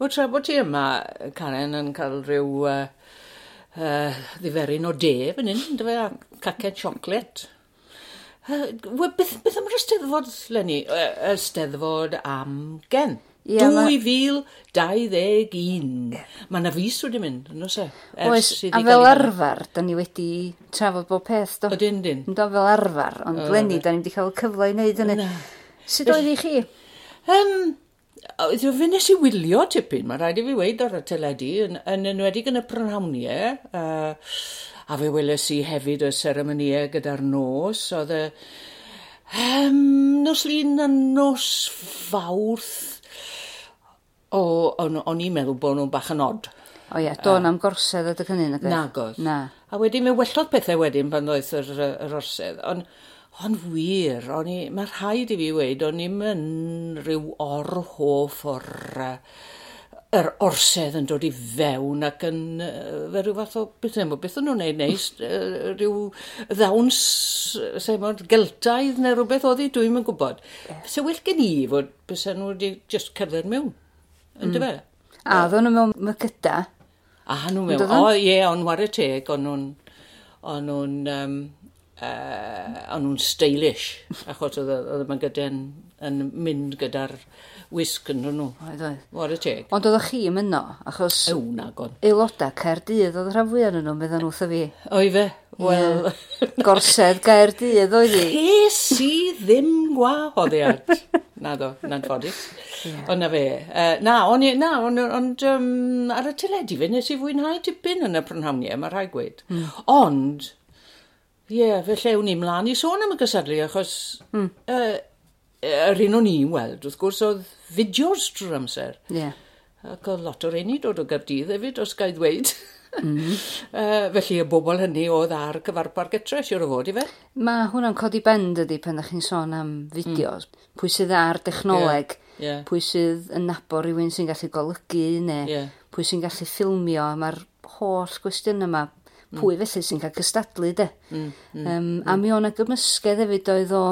Wel, tra bod ti yma, Karen, yn cael rhyw uh, uh, ddiferyn o de fan hyn, dy fe, a cacen sioclet. Uh, beth, beth am yr ysteddfod, Lenny? Uh, ysteddfod am gen. Yeah, 2021. Mae na fus wedi mynd, yn oes e? Oes, a fel arfer, da ni wedi trafod bob peth, do? Ydyn, dyn. Do, fel arfer, ond oh, Lenny, da ni wedi cael cyfle i wneud hynny. Sut oedd i chi? Um, Ydw fe nes i wylio tipyn, mae rhaid i fi weid ar y teledu, yn, yn enwedig yn y prynhawniau, uh, a fe weles i hefyd y seremoniau gyda'r nos, oedd y... Um, nos lun a nos fawrth, o, on, o'n i'n meddwl bod nhw'n bach yn od. O ie, do'n am gorsedd ydych y cynnig. E? Nag oedd. Na. A wedyn, mae wellodd pethau wedyn pan ddoeth yr, yr orsedd. Ond Ond wir, o'n i, mae rhaid i fi weid, o'n i'm yn rhyw orhoff o'r uh, yr orsedd yn dod i fewn ac yn uh, fe rhyw fath o beth yma, beth o'n nhw'n neud neis, uh, rhyw ddawns, sef mod, geltaidd neu rhywbeth oedd hi, dwi'n yn gwybod. Yeah. Se well gen i fod bys nhw wedi just cerdded mewn, yn mm. dy fe? A ddod nhw mewn mygyda? A nhw mewn, o ie, o'n y teg, o'n nhw'n, o'n nhw'n, um, uh, o'n nhw'n stylish, achos oedd yma gyda'n yn mynd gyda'r wisg yn nhw. Oedd oedd. What y teg. Ond oedd chi yn yno, achos... Ew, nag o'n. Aelodau Caerdydd, oedd rhan fwyaf yn nhw, meddyn nhw wrtho fi. Oedd fe? Wel... Gorsedd Gaerdydd, oedd hi. Hes i ddim gwahoddiad. na do, na'n ffodus. Yeah. Ond na fe. Uh, na, ond on, on, on, um, ar y teledu fe nes i fwynhau tipyn yn y prynhawniau, mae rhaid gweud. Mm. Ond, Ie, yeah, fe ewn ni mlaen i sôn am y gysadlu, achos mm. uh, yr un o'n i'n weld, wrth gwrs, oedd fideos drwy'r amser. Ie. Yeah. Ac oedd lot o'r enni dod o Gardydd hefyd, os gael ddweud. Mm uh, felly y bobl hynny oedd ar cyfarpar getre, siwr o fod i fe? Mae hwnna'n codi bend ydy pan ydych chi'n sôn am fideos. Mm. Pwy sydd ar dechnoleg, yeah. Yeah. pwy sydd yn nabo rhywun sy'n gallu golygu, neu yeah. pwy sy'n gallu ffilmio, mae'r holl gwestiwn yma Mm. pwy mm. felly sy'n cael cystadlu de. Mm, mm, um, mm. A mi o'na gymysgedd hefyd oedd o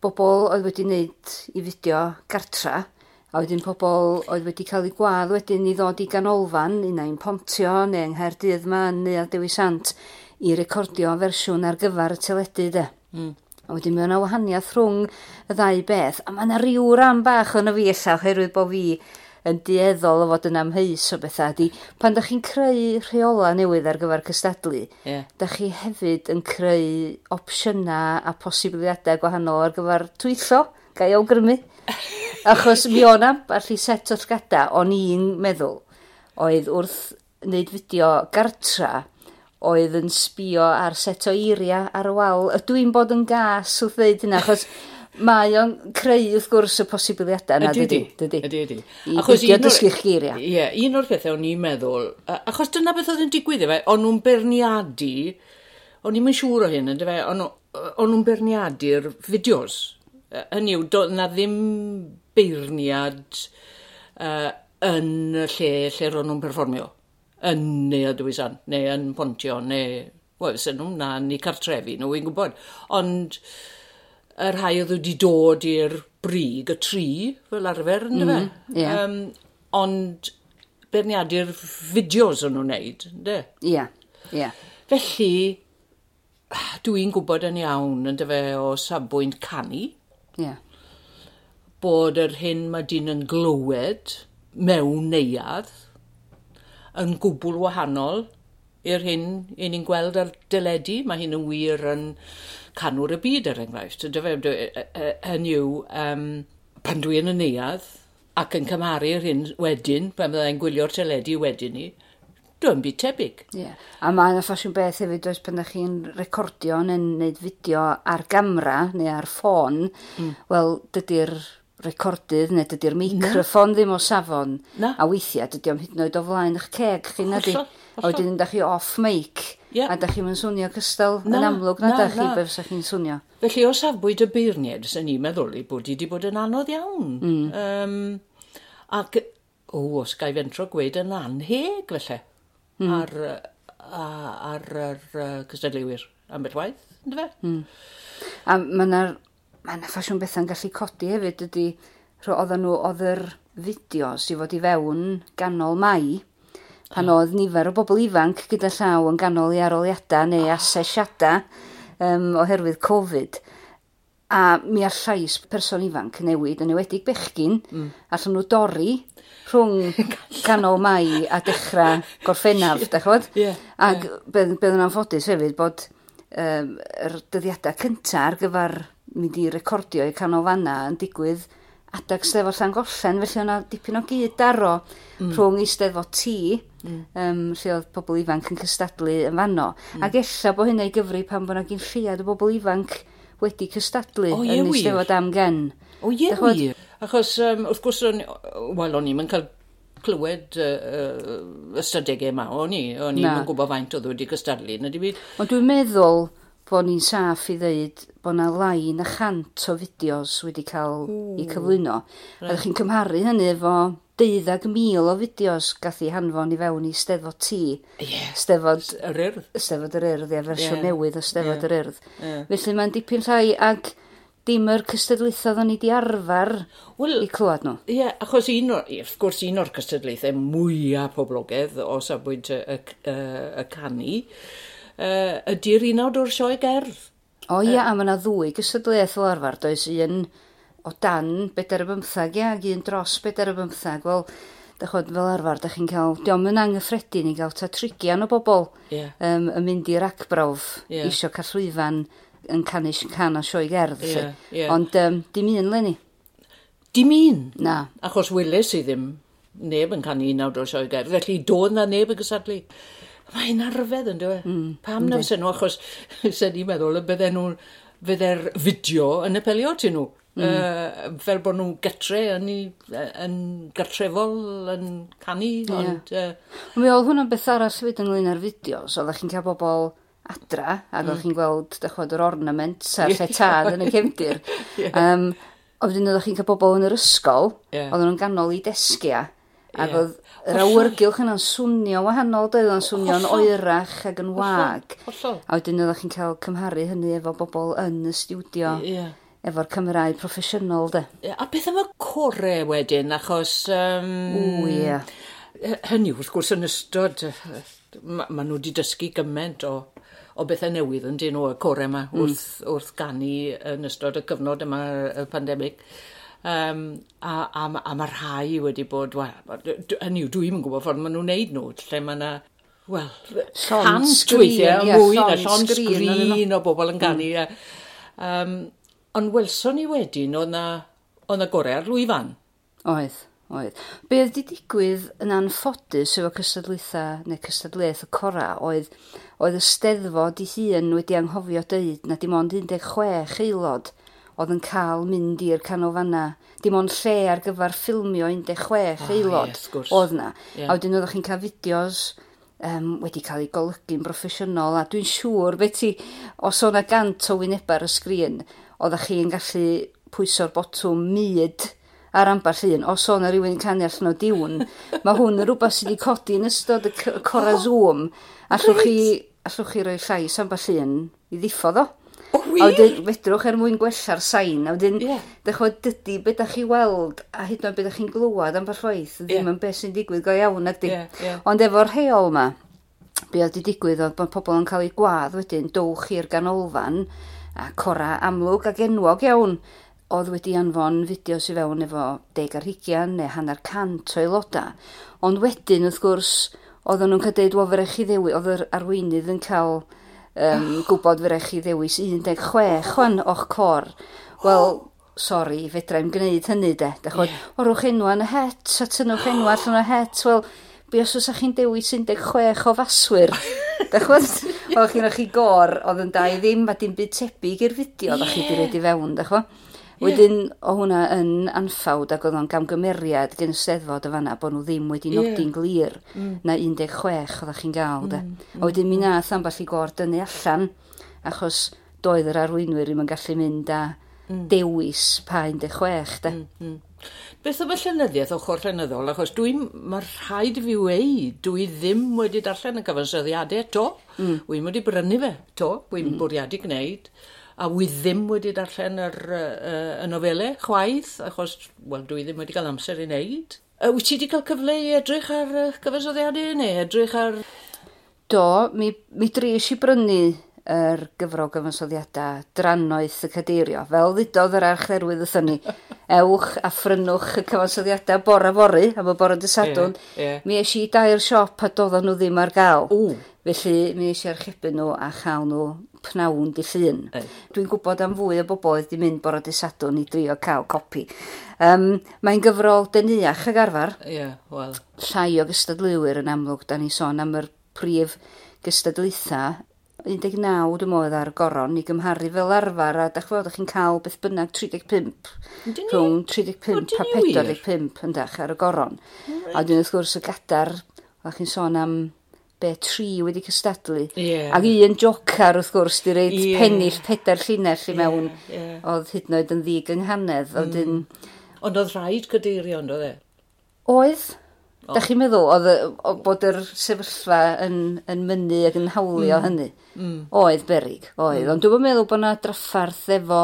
bobl oedd wedi wneud i fideo gartra, a wedyn pobl oedd wedi cael eu gwadd wedyn i ddod i ganolfan, un ein pontio neu yng Nghaerdydd ma, neu ar Dewi Sant, i recordio fersiwn ar gyfer y teledu de. Mm. A wedyn mi o'na wahaniaeth rhwng y ddau beth. A mae yna rhyw ran bach yn y fi illa oherwydd bod fi yn dieddol o fod yn amheus o bethau, di pan da chi'n creu rheola newydd ar gyfer cystadlu, yeah. da chi hefyd yn creu opsiynau a posibiliadau gwahanol ar gyfer twyllo, gai awgrymu. Achos mi o'n am allu set o llgada o'n i'n meddwl oedd wrth wneud fideo gartra, oedd yn sbio ar set o eiriau ar y wal. Ydw i'n bod yn gas wrth ddeud hynna, achos Mae o'n creu, wrth gwrs, y posibiliadau yna, dydy? Dydy, dydy. Achos un o'r... geiriau. Ie, un o'r pethau o'n i'n meddwl, achos dyna beth oedd yn digwydd efe, o'n nhw'n berniadu, o'n i'n siŵr o hyn, ynddo fe, o'n nhw'n berniadu'r fideos. Hynny yw, do, na ddim beirniad uh, yn y lle lle ro'n nhw'n perfformio. Yn neu y dywysan, neu yn pontio, neu... Wel, sy'n nhw'n na, ni cartrefi nhw, no, gwybod. Ond y rhai oedd wedi dod i'r brig, y tri, fel arfer, ynddo mm, fe? Yeah. Um, ond berniadu'r fideos o'n nhw'n wneud, ynddo? Ie, yeah, ie. Yeah. Felly, dwi'n gwybod yn iawn, ynddo fe, o safbwynt canu. Ie. Yeah. Bod yr hyn mae dyn yn glywed mewn neuad yn gwbl wahanol i'r hyn i ni'n gweld ar dyledu. Mae hyn yn wir yn canwr y byd er enghraifft. Hynny yw, um, pan dwi yn y neuad ac yn cymharu'r hyn wedyn, pan byddai'n gwylio'r teledu wedyn ni, dwi'n byd tebyg. Yeah. A mae yna ffasiwn beth hefyd oes pan ydych chi'n recordio neu'n gwneud fideo ar gamra neu ar ffôn, mm. wel, dydy'r recordydd neu dydy'r microffon ddim o safon. Na. A weithiau dydy o'n hyd yn oed o flaen eich ceg chi na di. A wedyn ydych chi off mic Yeah. A da chi'n swnio cystal na, yn amlwg na, na da chi na. beth chi'n swnio. Felly o safbwynt y beirniad, sy'n ni'n meddwl i bod i wedi bod yn anodd iawn. Mm. Um, ac, o, os gai fentro gweud yn anheg felly mm. ar, ar, ar, ar cystadlewyr am beth waith, ynddo fe? Mm. A mae yna ma ffasiwn bethau'n gallu codi hefyd ydy, oedden nhw, oedd yr fideos i fod i fewn ganol mai, pan oedd nifer o bobl ifanc gyda llaw yn ganol i aroliadau neu asesiadau um, oherwydd Covid. A mi ar llais person ifanc newid yn ewedig bechgyn, mm. allan nhw dorri rhwng canol mai a dechrau gorffennaf, da chod? Yeah, Ac yeah. bydd yn anffodus hefyd bod um, yr dyddiadau cyntaf ar gyfer mynd i recordio i canolfanna yn digwydd adag Steddfod Llangollen, felly o'na dipyn o gyd daro mm. rhwng i Steddfod tŷ, mm. um, lle oedd pobl ifanc yn cystadlu yn fanno. Mm. Ac ella bod hynna gyfru pan bod yna gyn lliad o bobl ifanc wedi cystadlu o, yn ei Steddfod am gen. O ie wir? Achos um, wrth gwrs, on, wel o'n i'n cael clywed uh, uh, ystadegau yma, o'n i. O'n i'n gwybod faint oedd wedi cystadlu. Ond dwi'n meddwl bod ni'n saff i ddeud bod na lain a chant o fideos wedi cael Ooh. i cyflwyno. Right. A ydych chi'n cymharu hynny efo deuddag mil o fideos gath i hanfon i fewn i Steddfod T. Yeah. Steddfod... Yr Urdd. Steddfod yr Urdd, ia, fersiwn yeah. newydd o Steddfod yeah. yr Urdd. Yeah. Felly mae'n dipyn llai ag dim yr cystadlaethau o'n i di arfer well, i clywed nhw. Ie, yeah, achos un o'r, wrth gwrs, un o'r cystadlaethau mwyaf poblogaidd o safbwynt y, y, y, y canu, uh, ydy'r unod o'r sioe gerdd. O ia, uh, a mae yna ddwy gysadlaeth o arfer, does un o dan bedair y bymthag, ia, ac un dros bedair y bymthag. Wel, da chod, fel arfer, da chi'n cael, diom yn anghyffredin i gael ta trigian o bobl yeah. um, yn mynd i'r acbrawf yeah. isio carllwyfan yn canu can o sioe gerdd. Yeah, yeah. Ond um, dim un, Lenny. Dim un? Na. Achos weles i ddim neb yn canu un awd o sioe gerdd, felly doedd na neb yn gysadlu. Mae'n arfedd yn dweud. Mm, Pam na fysa nhw, achos sy'n ni'n meddwl y bydden nhw'n fydde'r fideo yn y pelio ti nhw. Mm. Uh, fel bod nhw'n gytre yn, yn gartrefol, yn canu. Yeah. Ond, uh, Mi oedd hwnna'n beth arall fyd ynglyn ar fideo, so oeddech chi'n cael bobl adra, ac mm. chi'n gweld, dych chod, yr ornament a'r lle tad yn y cefndir. yeah. um, Oedden nhw'n chi'n cael bobl yn yr ysgol, yeah. oedden nhw'n ganol i desgia, ac yeah. oedd yr awyrgylch yna'n swnio wahanol, doedd o'n swnio'n oerach ac yn wag. A wedyn oeddech chi'n cael cymharu hynny efo bobl yn y stiwdio. Yeah. Efo'r cymrau proffesiynol, de. A beth am y core wedyn, achos... Um, Ww, ie. Hynny, wrth gwrs, yn ystod, ma, ma nhw wedi dysgu gymaint o, o bethau newydd yn dyn nhw, y core yma, mm. wrth, mm. wrth ganu yn ystod y cyfnod yma, y pandemig. Um, a, a, a mae rhai wedi bod, wel, hynny yw, dwi'n gwybod ffordd maen nhw'n neud nhw, lle mae yna wel, cant gweithiau, mwy na llon sgrin o bobl yn ganu. Mm. Um, ond welson ni wedyn, oedd na, oedd na gorau ar lwyfan. Oedd, oedd. Be oedd di digwydd yn anffodus efo cystadlaethau neu cystadlaeth y cora oedd, oedd y steddfod i hun wedi anghofio dweud na dim ond 16 aelod oedd yn cael mynd i'r canolfanna. Dim ond lle ar gyfer ffilmio 16 oh, aelod yes, oedd na. Yeah. A wedyn oeddech chi'n cael fideos um, wedi cael ei golygu'n broffesiynol a dwi'n siŵr beth i, os o'na gant o wyneb ar y sgrin, oeddech chi'n gallu pwyso'r botwm myd ar amball un, os o'na rhywun canu allan o diwn, mae hwn yn rhywbeth sydd wedi codi yn ystod y cora zoom, allwch chi, allwch chi roi llais amball un i ddiffodd o. O, wir? A wedyn, fedrwch er mwyn gwella'r sain. A wedyn, yeah. dechod, dydy beth da chi weld a hyd yn oed beth da chi'n glwad am ffordd ddim yeah. yn beth sy'n digwydd go iawn ydy. Yeah, yeah. Ond efo'r rheol yma, be oedd wedi digwydd oedd bod pobl yn cael eu gwadd wedyn dowch i'r ganolfan a cora amlwg ac enwog iawn oedd wedi anfon fideos i fewn efo deg ar hugian neu hanner cant o aelodau. Ond wedyn, wrth gwrs, oedden nhw'n cael deud, wel, fyrech chi ddewi, oedd yr arweinydd yn cael um, oh. gwybod fydd chi ddewis 16 chwan o'ch cor. Wel, oh. sori, fedrai'm gwneud hynny de. Dach chi'n yeah. orwch enwa yn y het, a tynwch enwa allan y het. Wel, be os oes chi'n dewis 16 o faswyr? Dach chi'n oedd chi'n chi gor, oedd yn da i ddim, a dim byd tebyg i'r fideo, yeah. dach chi wedi rhaid i fewn, dach chi'n Wedyn, o hwnna yn anffawd ac oedd o'n gamgymeriad gen y steddfod y fanna bod nhw ddim wedi nodi'n yeah. glir mm. na 16 oeddech chi'n gael. Mm, mm. A wedyn mi mm. nath amball i gor dynnu allan achos doedd yr arweinwyr ddim yn gallu mynd a mm. dewis pa 16 da. Mm, mm. Beth am y llenyddiaeth ochr llenyddol? Achos dwi'n mae rhaid i fi wei, dwi ddim wedi darllen y cyfansoddiadau to. Mm. Wyn wedi brynu fe to, wyn mm. bwriadu gwneud a wy ddim wedi darllen yr, uh, y nofelau chwaith, achos, wel, dwi ddim wedi cael amser i wneud. Uh, wyt ti wedi cael cyfle i edrych ar uh, gyfersoddiadau neu edrych ar... Do, mi, mi dris i brynu yr gyfrol gyfansoddiadau drannoeth y cadeirio. Fel ddudodd yr archdderwydd wrthyn ni, ewch a ffrynwch y cyfansoddiadau bora fori am y bora dy sadwn. Yeah, yeah. Mi eisiau i dair siop a doedden nhw ddim ar gael. Ooh. Felly mi eisiau archebu nhw a chael nhw pnawn di llun. Dwi'n gwybod am fwy o bobl wedi mynd bore di sadwn i drio cael copi. Um, Mae'n gyfrol denuach ag arfer. Ie, yeah, wel. Llai o gystadlwywyr yn amlwg, da ni sôn am yr prif gystadlaetha 19 dwi'n modd ar goron i gymharu fel arfer a dach chi'n chi'n cael beth bynnag 35 rhwng 35 a 45 yn dach ar y goron. A dwi'n wrth gwrs y gadar, a chi'n sôn am be tri wedi cystadlu. Yeah. Ac un jocar wrth gwrs di reid yeah. pennill pedair llinell i mewn yeah, yeah. oedd hyd yn oed yn ddig yng nghanedd. Mm. Oedden... Ond oedd rhaid cadeirio oedd e? Oedd. Oh. Da chi'n meddwl oedd, oedd bod yr sefyllfa yn, yn mynnu ac yn hawlio mm. hynny? Mm. Oedd berig, oedd. Mm. Ond dwi'n meddwl bod yna draffarth efo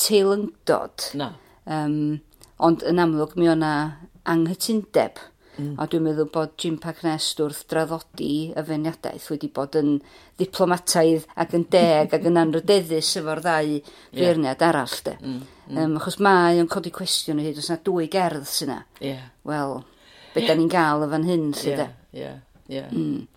teilyngdod. Na. Um, ond yn amlwg mi o'na anghytundeb. Mm Mm. A dwi'n meddwl bod Jim Packnest wrth draddodi y feirniadaeth wedi bod yn diplomataidd ac yn deg ac yn anrydeddus efo'r ddau feirniad yeah. arall. De. Mm. Mm. Um, achos mae o'n codi cwestiwn o hyd, os yna dwy gerdd sy'n Yeah. Wel, be yeah. da ni'n gael y fan hyn sydd yeah. e. Yeah. Yeah. Mm.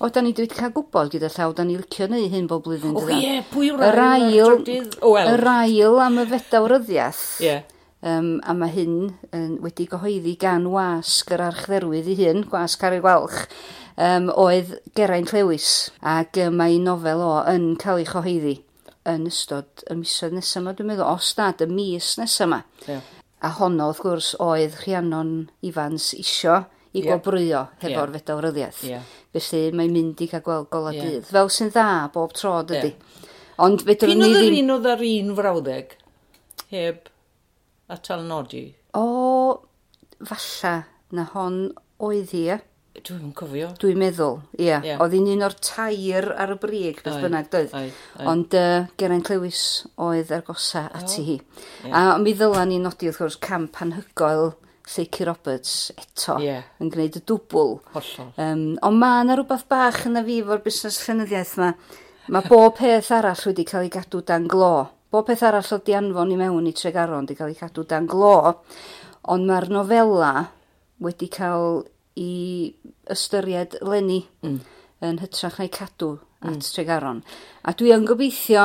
O, da ni wedi cael gwybod gyda llaw, da ni licio neu hyn bob blwyddyn. O, ie, pwy yw'r ail? Yr ail am y fedawryddiaeth. Ie. Yeah. Um, a mae hyn um, wedi gyhoeddi gan wasg yr archdderwydd ei hun, gwasg ar ei walch, um, oedd Geraint Lewis, ac um, mae nofel o yn cael ei chyhoeddi yn ystod y misoedd nesaf yma, dwi'n meddwl, os nad y mis nesaf yma. Yeah. A honno, wrth gwrs, oedd Rhiannon Ifans isio i yeah. gobrwyo hefo'r yeah. fedawryddiaeth. Yeah. Felly mae'n mynd i cael gweld gola yeah. dydd. Fel sy'n dda bob tro dydy. Yeah. Ond fedrwn ni ddim... Pyn oedd yr un oedd ar un frawddeg? Heb a talnodi? O, falla na hon oedd hi. Dwi'n cofio. Dwi'n meddwl, ia. Yeah. Oedd hi'n un o'r tair ar y brig, beth bynnag doedd. Ond uh, Geraint Lewis oedd ar argosa ati hi. Yeah. A mi ddylan ni nodi, wrth gwrs, camp anhygoel Lleucu Roberts eto yeah. yn gwneud y dwbl. Hollol. Um, ond mae yna rhywbeth bach yna fi fo'r busnes llenyddiaeth yma. Mae bob peth arall wedi cael ei gadw dan glo. Bob peth arall oedd di anfon i mewn i Tregaron wedi cael ei cadw dan glo, ond mae'r nofela wedi cael i ystyried lenni mm. yn hytrach na'i cadw at mm. Tregaron. A dwi yn gobeithio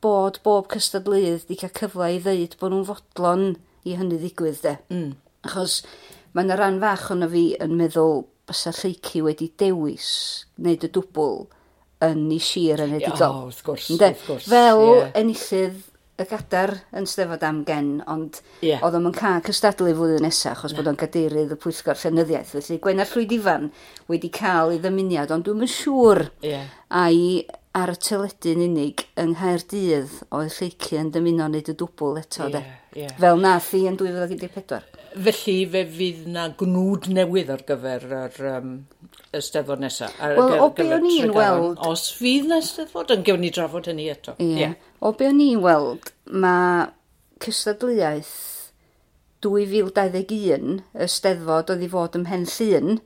bod bob cystadlydd wedi cael cyfle i ddeud bod nhw'n fodlon i hynny ddigwydd de. Mm. Achos mae yna ran fach o'n fi yn meddwl bysa lleici wedi dewis wneud y dwbl yn ei sir yn edigol. Oh, wrth gwrs, Ynde? wrth gwrs. Fel yeah. enillydd y gadar yn Stefod am gen, ond yeah. oedd o'n cael cystadlu flwyddyn nesaf, achos yeah. bod o'n gadeirydd y pwyllgor llenyddiaeth. Felly Gwenar Llwydifan wedi cael ei ddymuniad, ond dwi'n yn siŵr yeah. ai ar y teledu'n unig yng Nghaerdydd oedd Lleici yn dymuno wneud y dwbl eto, yeah, de. Yeah. Fel nath i yn 2014. Felly fe fydd na gnwd newydd ar gyfer yr um, ysteddfod nesaf. Wel, o be o'n i'n weld... Os fydd na ysteddfod, yn gewn ni drafod hynny eto. Ie. Yeah. yeah. O be o'n i'n weld, mae cystadleuaeth 2021, ysteddfod oedd i fod ym Mhen Llun,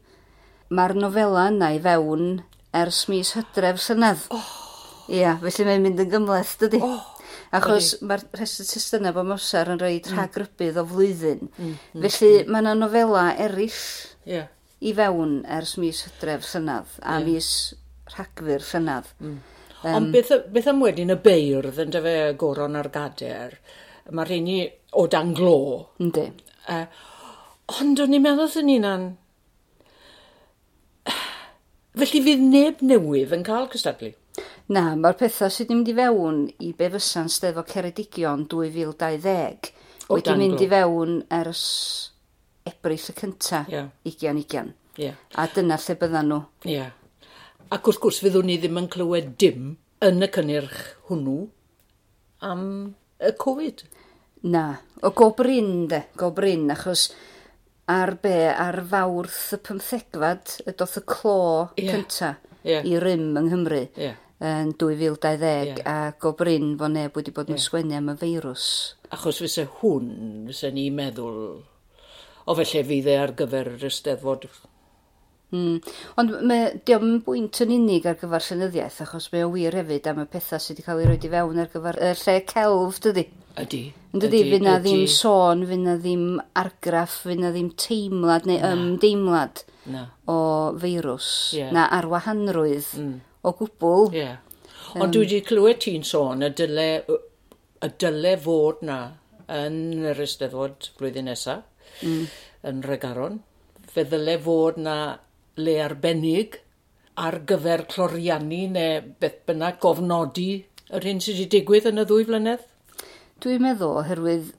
mae'r nofela yna i fewn ers mis hydref synydd. Oh. Ia, felly mae'n mynd yn gymleth, dydy? Oh. Achos mae'r rhestr testynau bod Mosar yn rhoi mm. rhagrybydd o flwyddyn. Mm, mm, mm. Felly mae yna nofela eraill yeah. i fewn ers mis hydref llynydd a yeah. mis rhagfyr llynydd. Mm. Um, Ond beth, beth am wedyn y beirdd yn dyfe goron ar gader, mae rheini o dan glo. Ynddi. Uh, ond o'n i'n meddwl sy'n unan, felly fydd neb newydd yn cael cystadlu. Na, mae'r pethau sydd yn mynd i fewn i be fysa'n steddfod Ceredigion 2020 o wedi mynd i fewn ers ebryll y cynta, yeah. 2020. Yeah. A dyna lle byddan nhw. Yeah. Ac wrth gwrs fyddwn ni ddim yn clywed dim yn y cynnyrch hwnnw am y Covid. Na, o gobrin de, gobrin, achos ar be, ar fawrth y pymthegfad, y doth y clo yeah. cynta yeah. i rym yng Nghymru. Yeah yn 2020 yeah. a o bryn fo neb wedi bod yn yeah. sgwennu am y feirws. Achos fysa hwn, fysa ni'n meddwl, o felly fydd e ar gyfer yr ysteddfod. Mm. Ond mae diolch yn bwynt yn unig ar gyfer llenyddiaeth, achos mae o wir hefyd am y pethau sydd wedi cael ei roed i fewn ar gyfer y lle celf, dydy? Ydy. Yn Ydy, fydd na ddim sôn, fydd na ddim argraff, fydd na ddim teimlad neu ymdeimlad na. o feirws, yeah. na arwahanrwydd. Mm o gwbl. Ie. Yeah. Um, Ond dwi wedi clywed ti'n sôn y dyle, y dyle fod na yn yr Eisteddfod blwyddyn nesaf, mm. yn Regaron. Fe ddyle fod na le arbennig ar gyfer cloriannu neu beth bynnag gofnodi yr hyn sydd wedi digwydd yn y ddwy flynedd? Dwi'n meddwl oherwydd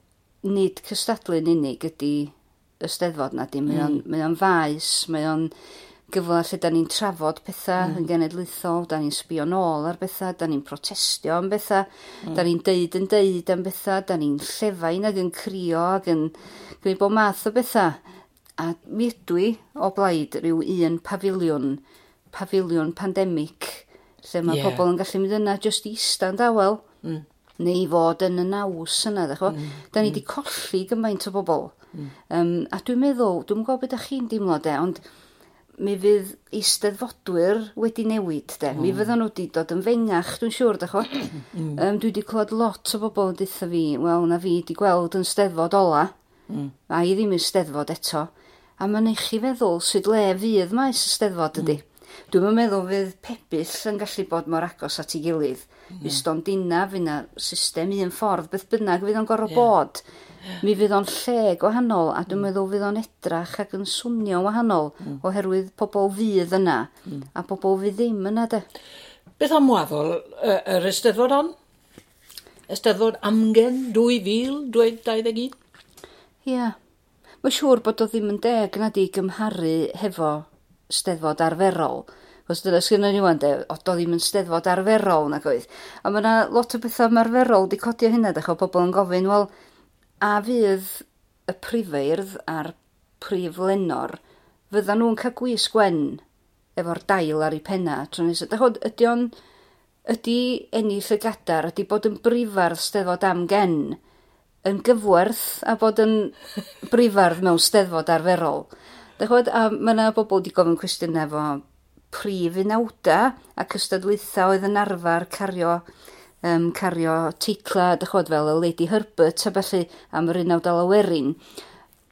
nid cystadlu'n unig ydy y steddfod na di. Mae mm. o'n mm. mae o'n faes, mae o'n gyfle lle da ni'n trafod pethau mm. yn genedlaethol, da ni'n sbio nôl ar bethau, da ni'n protestio am bethau, mm. da ni'n deud yn deud am bethau, da ni'n llefain ac yn crio ac yn gwneud bod math o bethau. A mi ydw i o blaid rhyw un pafiliwn, pafiliwn pandemig, lle mae yeah. pobl yn gallu mynd yna just i stand dawel. mm. neu fod yn y naws yna, ddech mm. Da ni wedi mm. colli gymaint o bobl. Mm. Um, a dwi'n meddwl, dwi'n gwybod beth ydych chi'n dimlo de, ond mi fydd eisteddfodwyr wedi newid, de. Mm. Mi fyddan nhw wedi dod yn fengach, dwi'n siŵr, da chod. Mm. Um, dwi wedi clywed lot o bobl yn ditha fi, wel, na fi wedi gweld yn steddfod ola, mm. a i ddim yn steddfod eto. A mae'n eich i feddwl sut le fydd maes y steddfod ydy. Mm. Dwi'n meddwl fydd pebyll yn gallu bod mor agos at ei gilydd. Mm. Fydd stondina, fydd na system un ffordd, beth bynnag fydd o'n gorfod yeah. bod Mi fydd o'n lle gwahanol a dwi'n mm. meddwl fydd o'n edrach ac yn swnio wahanol mm. oherwydd pobl fydd yna mm. a pobl fydd ddim yna de. Beth am waddol yr er ysteddfod hon? Ysteddfod amgen 2021? Ie. Yeah. Mae'n siŵr bod o ddim yn deg nad i gymharu hefo steddfod arferol. Os dyna sgynnu ni wan de, o do ddim yn steddfod arferol nag oedd. A mae yna lot o bethau marferol di codio hynna, dach o bobl yn gofyn, wel, a fydd y prifeirdd a'r prif lenor fyddan nhw'n cael gwisg gwen efo'r dail ar ei penna tro nesaf. Dachod, ydy o'n ydy ennill y gadar, ydy bod yn brifardd steddfod am gen yn gyfwerth a bod yn brifardd mewn steddfod arferol. Dachod, a mae yna bobl wedi gofyn cwestiynau efo prif unawda a cystadlaethau oedd yn arfer cario um, cario teitla, dychod fel y Lady Herbert a felly am yr unawd alawerin,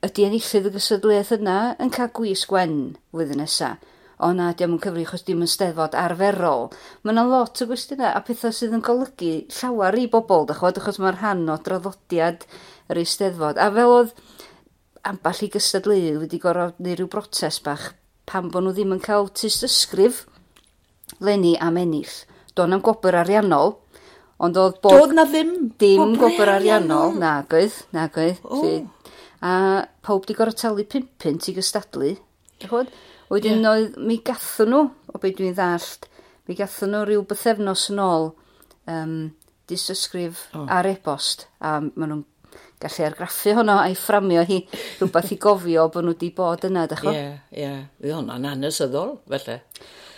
ydy enillydd y gysadlaeth yna yn cael gwisg gwen flwyddyn nesaf. O na, diolch yn cyfri chos dim yn steddfod arferol. Mae yna lot o gwestiynau a pethau sydd yn golygu llawer i bobl, dychod, achos mae'r rhan o draddodiad yr eisteddfod. A fel oedd amball i gystadleudd wedi gorfod neu rhyw brotest bach pam bod nhw ddim yn cael tystysgrif lenni am ennill. Do'n am gobr ariannol, Ond oedd bod... Doedd na ddim... Dim gobr ariannol, na gwydd, na gydd. Oh. A pawb di gorau talu pimpin i gystadlu. Chod? Wedyn yeah. oedd, mi gathon nhw, o beth dwi'n ddallt, mi gathon nhw rhyw bythefnos yn ôl um, disysgrif oh. ar e-bost. A maen nhw'n gallu argraffu honno a'i fframio hi rhywbeth i gofio bod nhw wedi bod yna, dych o? Ie, yeah, ie. Fydd hwnna'n anesyddol, felly.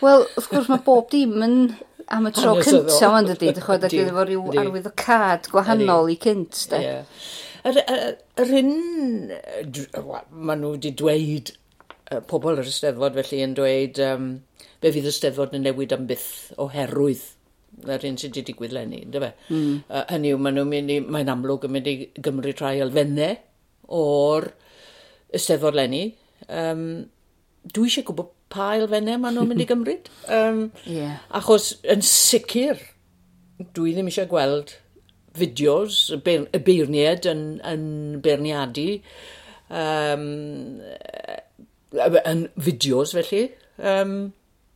Wel, wrth gwrs mae bob dim yn Am y tro cynta ond ydy, dy chwed, ydy efo rhyw arwydd o cad gwahanol i cynt, de. Yr, yr hyn, maen nhw wedi dweud, pobl yr Ysteddfod felly yn dweud, um, be fydd y Ysteddfod yn newid am byth oherwydd yr un sydd wedi digwydd lenni, ynddo fe? Mm. Uh, hynny yw, maen nhw'n mynd i, mae'n amlwg yn mynd i gymryd rhai elfennau o'r Ysteddfod lenni. Um, dwi eisiau gwybod pa elfennau maen nhw'n mynd i gymryd. Um, yeah. Achos yn sicr, dwi ddim eisiau gweld fideos, y, beir, y beirniad yn, yn beirniadu, um, yn fideos felly, um,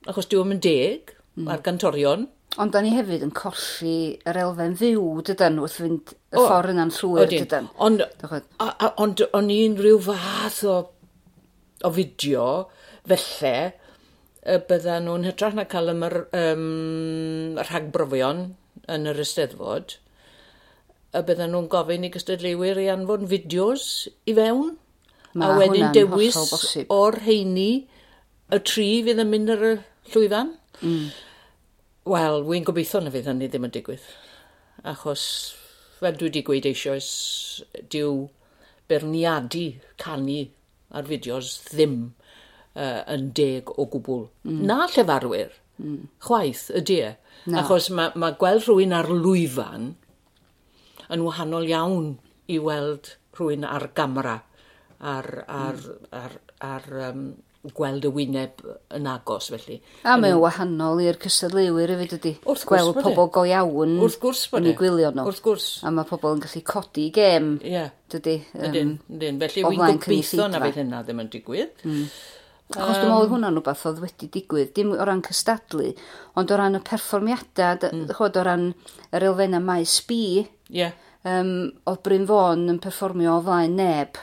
achos dwi'n yn deg mm. ar gantorion. Ond da ni hefyd yn colli yr elfen fyw, dydyn, wrth fynd y o, ffordd yna'n llwyr, dydyn. Ond o'n i'n rhyw fath o, o fideo, Felly, y byddan nhw'n hytrach na cael ym um, rhagbrofion yn yr Ysteddfod, y byddan nhw'n gofyn i gystadleuwyr i anfon fideos i fewn, Ma a wedyn dewis o'r heini y tri fydd yn mynd ar y llwyfan. Mm. Wel, wy'n gobeithio na fydd hynny ddim yn digwydd. Achos, fel dwi wedi gweud eisoes, diw berniadu canu ar fideos ddim uh, yn deg o gwbl. Mm. Na llefarwyr, mm. chwaith ydy e. No. Achos mae ma gweld rhywun ar lwyfan yn wahanol iawn i weld rhywun ar gamera, ar, ar, mm. ar, ar, ar um, gweld y wyneb yn agos felly. A mae'n wahanol i'r cysadleuwyr hefyd ydy. Wrth gwrs Gweld e. pobl go iawn wrth gwrs yn ei e. gwylio nhw. Wrth gwrs. A mae pobl yn gallu codi gem. Ie. Yeah. Dydy. Um, ydyn, ydyn. Felly wy'n gobeithio na fydd hynna ddim yn digwydd. Mm. Achos dwi'n meddwl hwnna'n rhywbeth oedd wedi digwydd, dim o ran cystadlu, ond o ran y perfformiadau, mm. chod, o ran yr elfennau maes B, yeah. um, oedd Bryn Fôn yn perfformio o flaen neb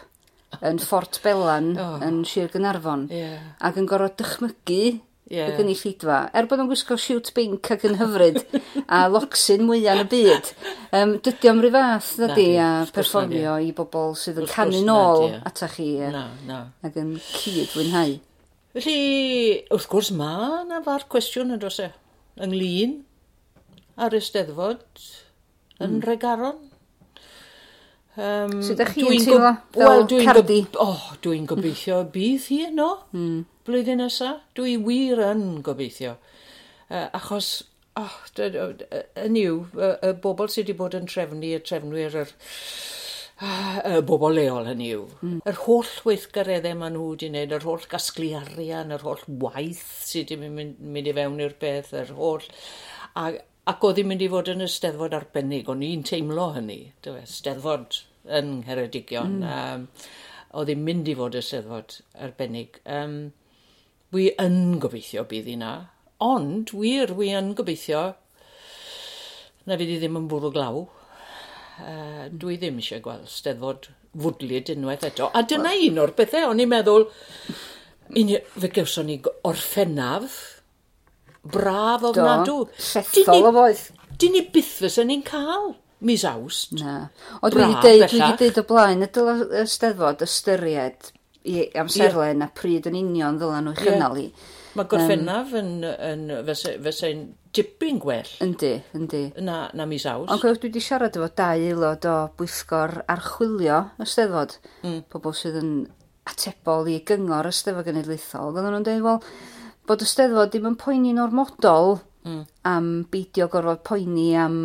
yn Fort Belan oh. yn Sir Gynarfon, yeah. ac yn gorfod dychmygu yeah. y gynulleidfa. Er bod nhw'n gwisgo siwt bink ac yn hyfryd a locsyn mwyaf yn y byd, um, dydy o'm rhyw fath ydy a perfformio i bobl sydd yn canu nôl yeah. atach chi no, no. ac yn cyd fwynhau. Felly, wrth gwrs, mae yna far cwestiwn yn dros e. Ynglyn ar Eisteddfod yn mm. Regaron. Um, so, ydych chi'n teimlo fel well, dwi cardi? oh, dwi'n gobeithio mm. bydd hi yno mm. blwyddyn nesa. Dwi wir yn gobeithio. Uh, achos, oh, yn yw, y, y bobl sydd wedi bod yn trefnu, y trefnwyr, yr y bobl leol hynny yw. Mm. Yr holl weithgareddau maen nhw wedi wneud, yr holl gasglu arian, yr holl waith sydd wedi mynd, mynd i fewn i'r beth, yr holl... A, ac oedd hi'n mynd i fod yn ysteddfod arbennig, o'n i'n teimlo hynny, ysteddfod e? yn Ngheredigion. Mm. Um, oedd hi'n mynd i fod y steddfod arbennig. Um, wi yn gobeithio bydd hi na, ond wir wi yn gobeithio na fydd hi ddim yn bwrw glaw. Uh, dwi ddim eisiau gweld steddfod fwdlid unwaith eto. A dyna un o'r bethau, o'n i'n meddwl, un, fe gewson ni orffennaf, braf ofnadw. Do, llethol o foedd. Dyn ni byth fysa'n ni'n cael mis awst. Na. O, dwi wedi deud, dwi wedi deud o blaen, y y steddfod ystyried i amserlen yeah. a pryd yn union ddylan nhw'n chynnal i. Yeah Mae gorffennaf um, yn, yn fysa'n dipyn gwell. Yndi, yndi. Na, na mis aws. Ond gwelwch, dwi wedi siarad efo dau aelod o bwyllgor archwilio y steddfod. Mm. Pobl sydd yn atebol i gyngor y steddfod genedlaethol. Oedden nhw'n dweud, wel, bod y steddfod ddim yn poeni normodol mm. am beidio gorfod poeni am,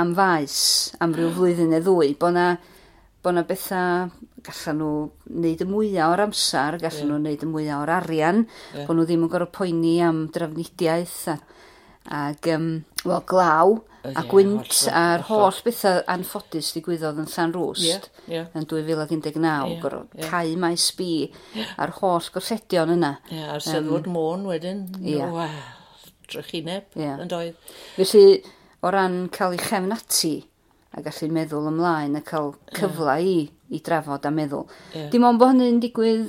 am faes, am ryw flwyddyn neu ddwy. Bo na, bo na bethau gallan nhw wneud y mwyaf o'r amser, gallan yeah. nhw wneud y mwyaf o'r arian, yeah. bod nhw ddim yn gorfod poeni am drafnidiaeth a, ag um, wel, glaw a gwynt a'r holl bethau anffodus digwyddodd yn Llan Rwst yeah, yeah. yn 2019, yeah, gorfod yeah. cau maes bi yeah. a'r holl gorsedion yna. Ie, yeah, a'r sylwod um, môn wedyn, yeah. wow, drychineb yeah. yn doedd. Felly, o ran cael ei chefn ati a gallu meddwl ymlaen a cael cyfle yeah. i i drafod a meddwl. Yeah. Dim ond bod hynny'n digwydd,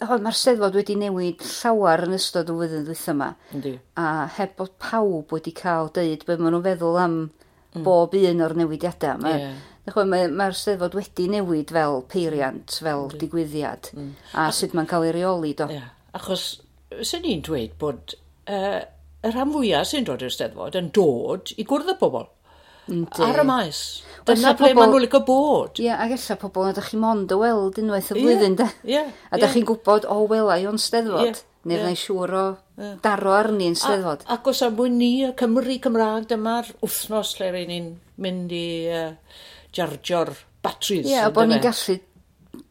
mae'r steddfod wedi newid llawer yn ystod y wyddyn ddwyth yma. Yndi. A heb bod pawb wedi cael dweud be maen nhw'n feddwl am mm. bob un o'r newidiadau. Mae'r yeah. mae, mae steddfod wedi newid fel peiriant, fel Yndi. digwyddiad, mm. a a sut mae'n cael ei reoli do. Yeah. Achos, sy'n ni'n dweud bod uh, y rhan fwyaf sy'n dod i'r steddfod yn dod i gwrdd y bobl. Yndi. Ar y maes dyna ble maen nhw'n licio bod. Ie, yeah, ac ella pobl na ydych chi'n mond o weld unwaith y flwyddyn, yeah, de. Yeah, a ydych chi'n gwybod, o, wela i o'n steddfod. Yeah, Neu yeah. siŵr o daro arni yn steddfod. Ac os am mwyn ni, y Cymru Cymraeg, dyma'r wythnos lle rhaid ni'n mynd i uh, jarjor batteries. Ie, yeah, a bod ni'n gallu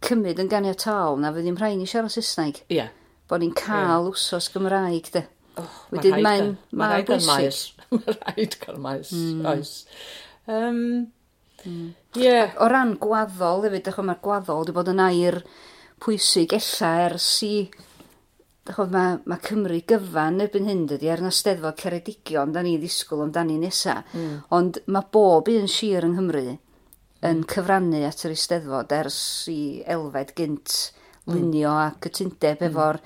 cymryd yn ganiataol na fydd ni'n rhaid ni siarad Saesneg. Ie. Yeah. Bod ni'n cael yeah. wsos Gymraeg, de. Oh, Wedyn mae'n ma rhaid cael maes. Mae rhaid cael maes, Mm. oes. Um, Mm. Yeah. O ran gwaddol hefyd, dachod mae'r gwaddol wedi bod yn air pwysig ella ers i mae, mae Cymru gyfan erbyn hyn dydy ar yn steddfod Ceredigion, da ni ddisgwyl amdani nesa. Mm. Ond mae bob un sir yng Nghymru yn cyfrannu at yr Eisteddfod ers i elfed gynt lunio a cytundeb mm. efo'r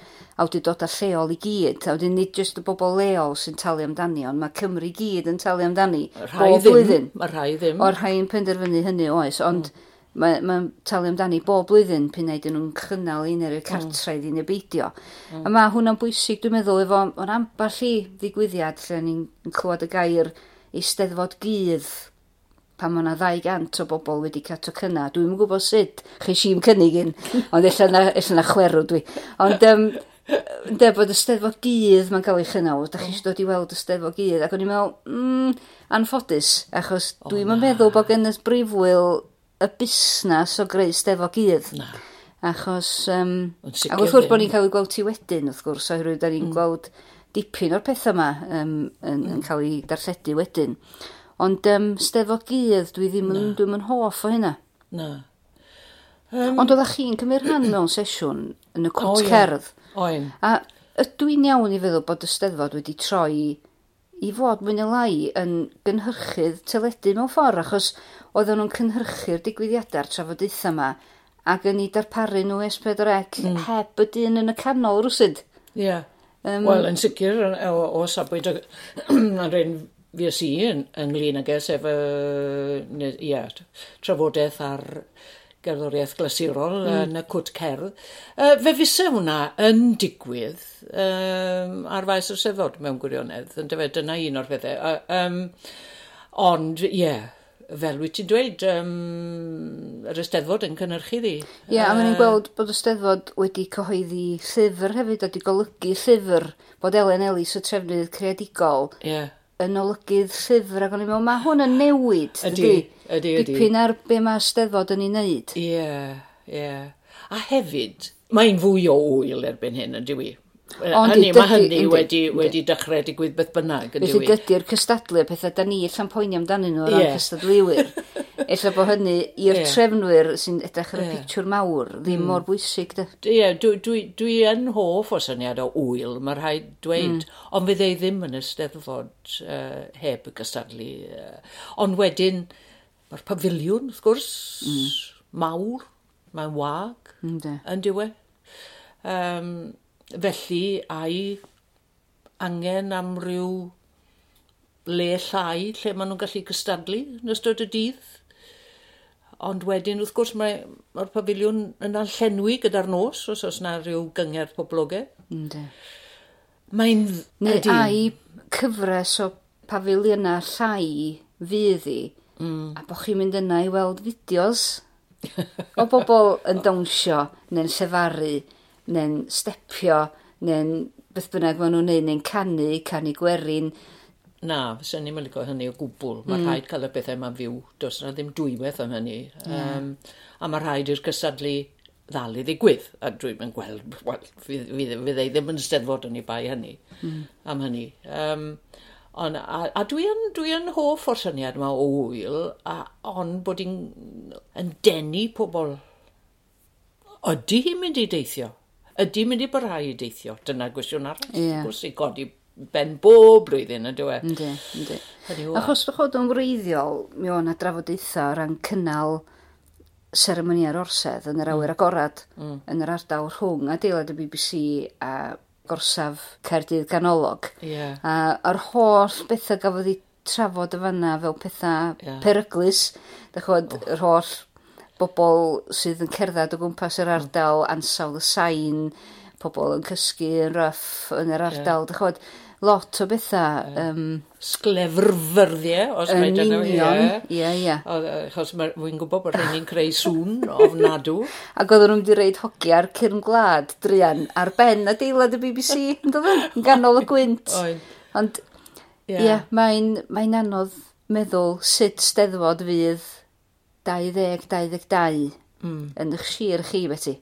awdurdoda lleol i gyd. A wedyn nid jyst y bobl leol sy'n talu amdani, ond mae Cymru gyd yn talu amdani. Rhai ddim, blwyddyn. Mae rhai ddim. O'r rhai'n penderfynu hynny oes, ond mm. mae'n ma, talu amdani bob blwyddyn pyn na nhw'n cynnal un o'r cartraidd mm. i'n ebeidio. Mm. A mae hwnna'n bwysig, dwi'n meddwl, efo o'n amball i ddigwyddiad lle ni'n clywed y gair eisteddfod gydd pan mae yna 200 o bobl wedi cato cynna. Dwi'n yn gwybod sut chi si'n cynnig un, ond eich yna, na chwerw dwi. Ond um, de bod y steddfod gydd mae'n cael ei chynnal, da chi eisiau dod i weld y steddfod gydd, ac o'n i'n meddwl, mm, anffodus, achos dwi'n oh, meddwl bod gen y brifwyl y busnes o greu steddfod gydd. Na. Achos, um, ac wrth gwrs bod ni'n cael ei gweld ti wedyn, wrth gwrs, oherwydd da ni'n mm. gweld dipyn o'r pethau yma um, yn, yn cael ei darlledu wedyn. Ond um, steddfod gydd, dwi ddim yn, no. dwi'n yn hoff o hynna. Na. Um, Ond oeddech chi'n cymryd rhan mewn sesiwn yn y cwt oh, cerdd. Oen. A ydw i'n iawn i feddwl bod y steddfod wedi troi i fod mwy neu lai yn gynhyrchydd teledu mewn ffordd, achos oedden nhw'n cynhyrchu'r digwyddiadau'r trafodaethau yma ac yn ei darparu nhw S4C mm. heb y dyn yn y canol rwsyd. Ie. Yeah. Um, Wel, yn sicr o, o safbwynt yn un fi os i yn, ynglyn ag es efo ne, ia, trafodaeth ar gerddoriaeth glasurol mm. yn y cwt cerdd. Uh, fe fysa hwnna yn digwydd um, ar faes y sefod mewn gwirionedd, yn dyfod e? dyna un o'r pethau. Uh, um, ond, ie, yeah, fel wyt ti'n dweud, um, yr Ysteddfod yn cynnyrchu ddi. Ie, yeah, a maen ni'n gweld bod y Ysteddfod wedi cyhoeddi llyfr hefyd, wedi golygu llyfr bod Elen Ellis y trefnydd creadigol. Ie. Yeah yn olygydd llyfr ac o'n i'n meddwl, mae hwn yn newid, ydy, ydy, ydy. Dipyn ar be mae steddfod yn ei wneud. Ie, yeah, ie. Yeah. A hefyd, mae'n fwy o wyl erbyn hyn, ydy wi. Ond hynny, mae hynny yndi, wedi, wedi dechrau digwydd beth bynnag. Felly dydy'r cystadlu, pethau da ni allan poeni amdanyn nhw o ran yeah. cystadluwyr. Ella bod hynny i'r yeah. trefnwyr sy'n edrych ar y yeah. pictiwr mawr ddim mm. mor bwysig. Ie, dwi, dwi, dwi yn hoff o syniad o wyl, mae rhaid dweud, mm. ond fydd ei ddim yn ysteddfod uh, heb y cystadlu. Uh, ond wedyn, mae'r pafiliwn, wrth gwrs, mm. mawr, mae'n wag, mm, yn diwedd. Um, Felly, ai angen am ryw le llai lle maen nhw'n gallu cystadlu yn ystod y dydd. Ond wedyn, wrth gwrs, mae'r mae pafiliwn yn allenwi gyda'r nos, os oes yna rhyw gyngor poblogau. Ynddi. Mae'n... Neu ydy. ai cyfres o pafiliynau llai fydd i, mm. a bod chi'n mynd yna i weld fideos o bobl yn dawnsio neu'n llefaru neu'n stepio, neu'n beth bynnag maen nhw'n neud, neu'n canu, canu gwerin. Na, fyswn ni'n mynd myligo hynny o gwbl. Mae mm. rhaid cael y bethau yma fyw. Does yna ddim dwywaith am hynny. Mm. Um, a mae rhaid i'r cysadlu ddal i ddigwydd. A dwi'n mynd gweld, wel, fydd ei ddim yn steddfod yn ei bai hynny. Mm. Am hynny. Um, on, a, a dwi yn, dwi yn hoff o'r syniad yma o wyl, a, on bod i'n yn denu pobl. Ydy hi'n mynd i deithio? Ydy mynd i barhau i deithio? Dyna gwestiwn arall. Ie. Yeah. Gwrs i godi ben bob blwyddyn, ydy we? Ynddi, ynddi. Achos dy chod yn wreiddiol, mi o'n a drafodaethau o ran cynnal seremoni ar orsedd yn yr mm. awyr agorad mm. yn yr ardal rhwng adeilad y BBC a gorsaf Cerdydd ganolog. Yeah. A o'r holl bethau gafodd ei trafod y fanna fel pethau yeah. peryglus, dych chod, oh. yr holl bobl sydd yn cerdded o gwmpas yr ardal, ansawdd y sain, pobl yn cysgu yn rough yn yr ardal, yeah. dychod, lot o bethau. Yeah. Um, Sglefrfyrddiau, os mae dyn nhw. Yn union, ie, ie. Achos wy'n gwybod bod rhaid ni'n creu sŵn ofnadw. Ac oedden nhw'n wedi reid hogi ar cyrn gwlad, drian, ar ben adeilad y BBC, yn dod e? yn ganol y gwynt. Ond, ie, yeah. yeah, mae'n mae anodd meddwl sut steddfod fydd 2022 mm. yn eich sir chi beti?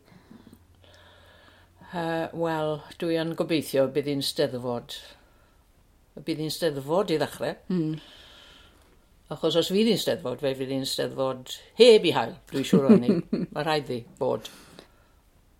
Uh, Wel, dwi yn gobeithio bydd hi'n steddfod. Bydd hi'n steddfod i ddechrau. Mm. Achos os fydd hi'n steddfod, fe fydd hi'n steddfod heb i hael, dwi'n siŵr o'n i. Mae rhaid i bod.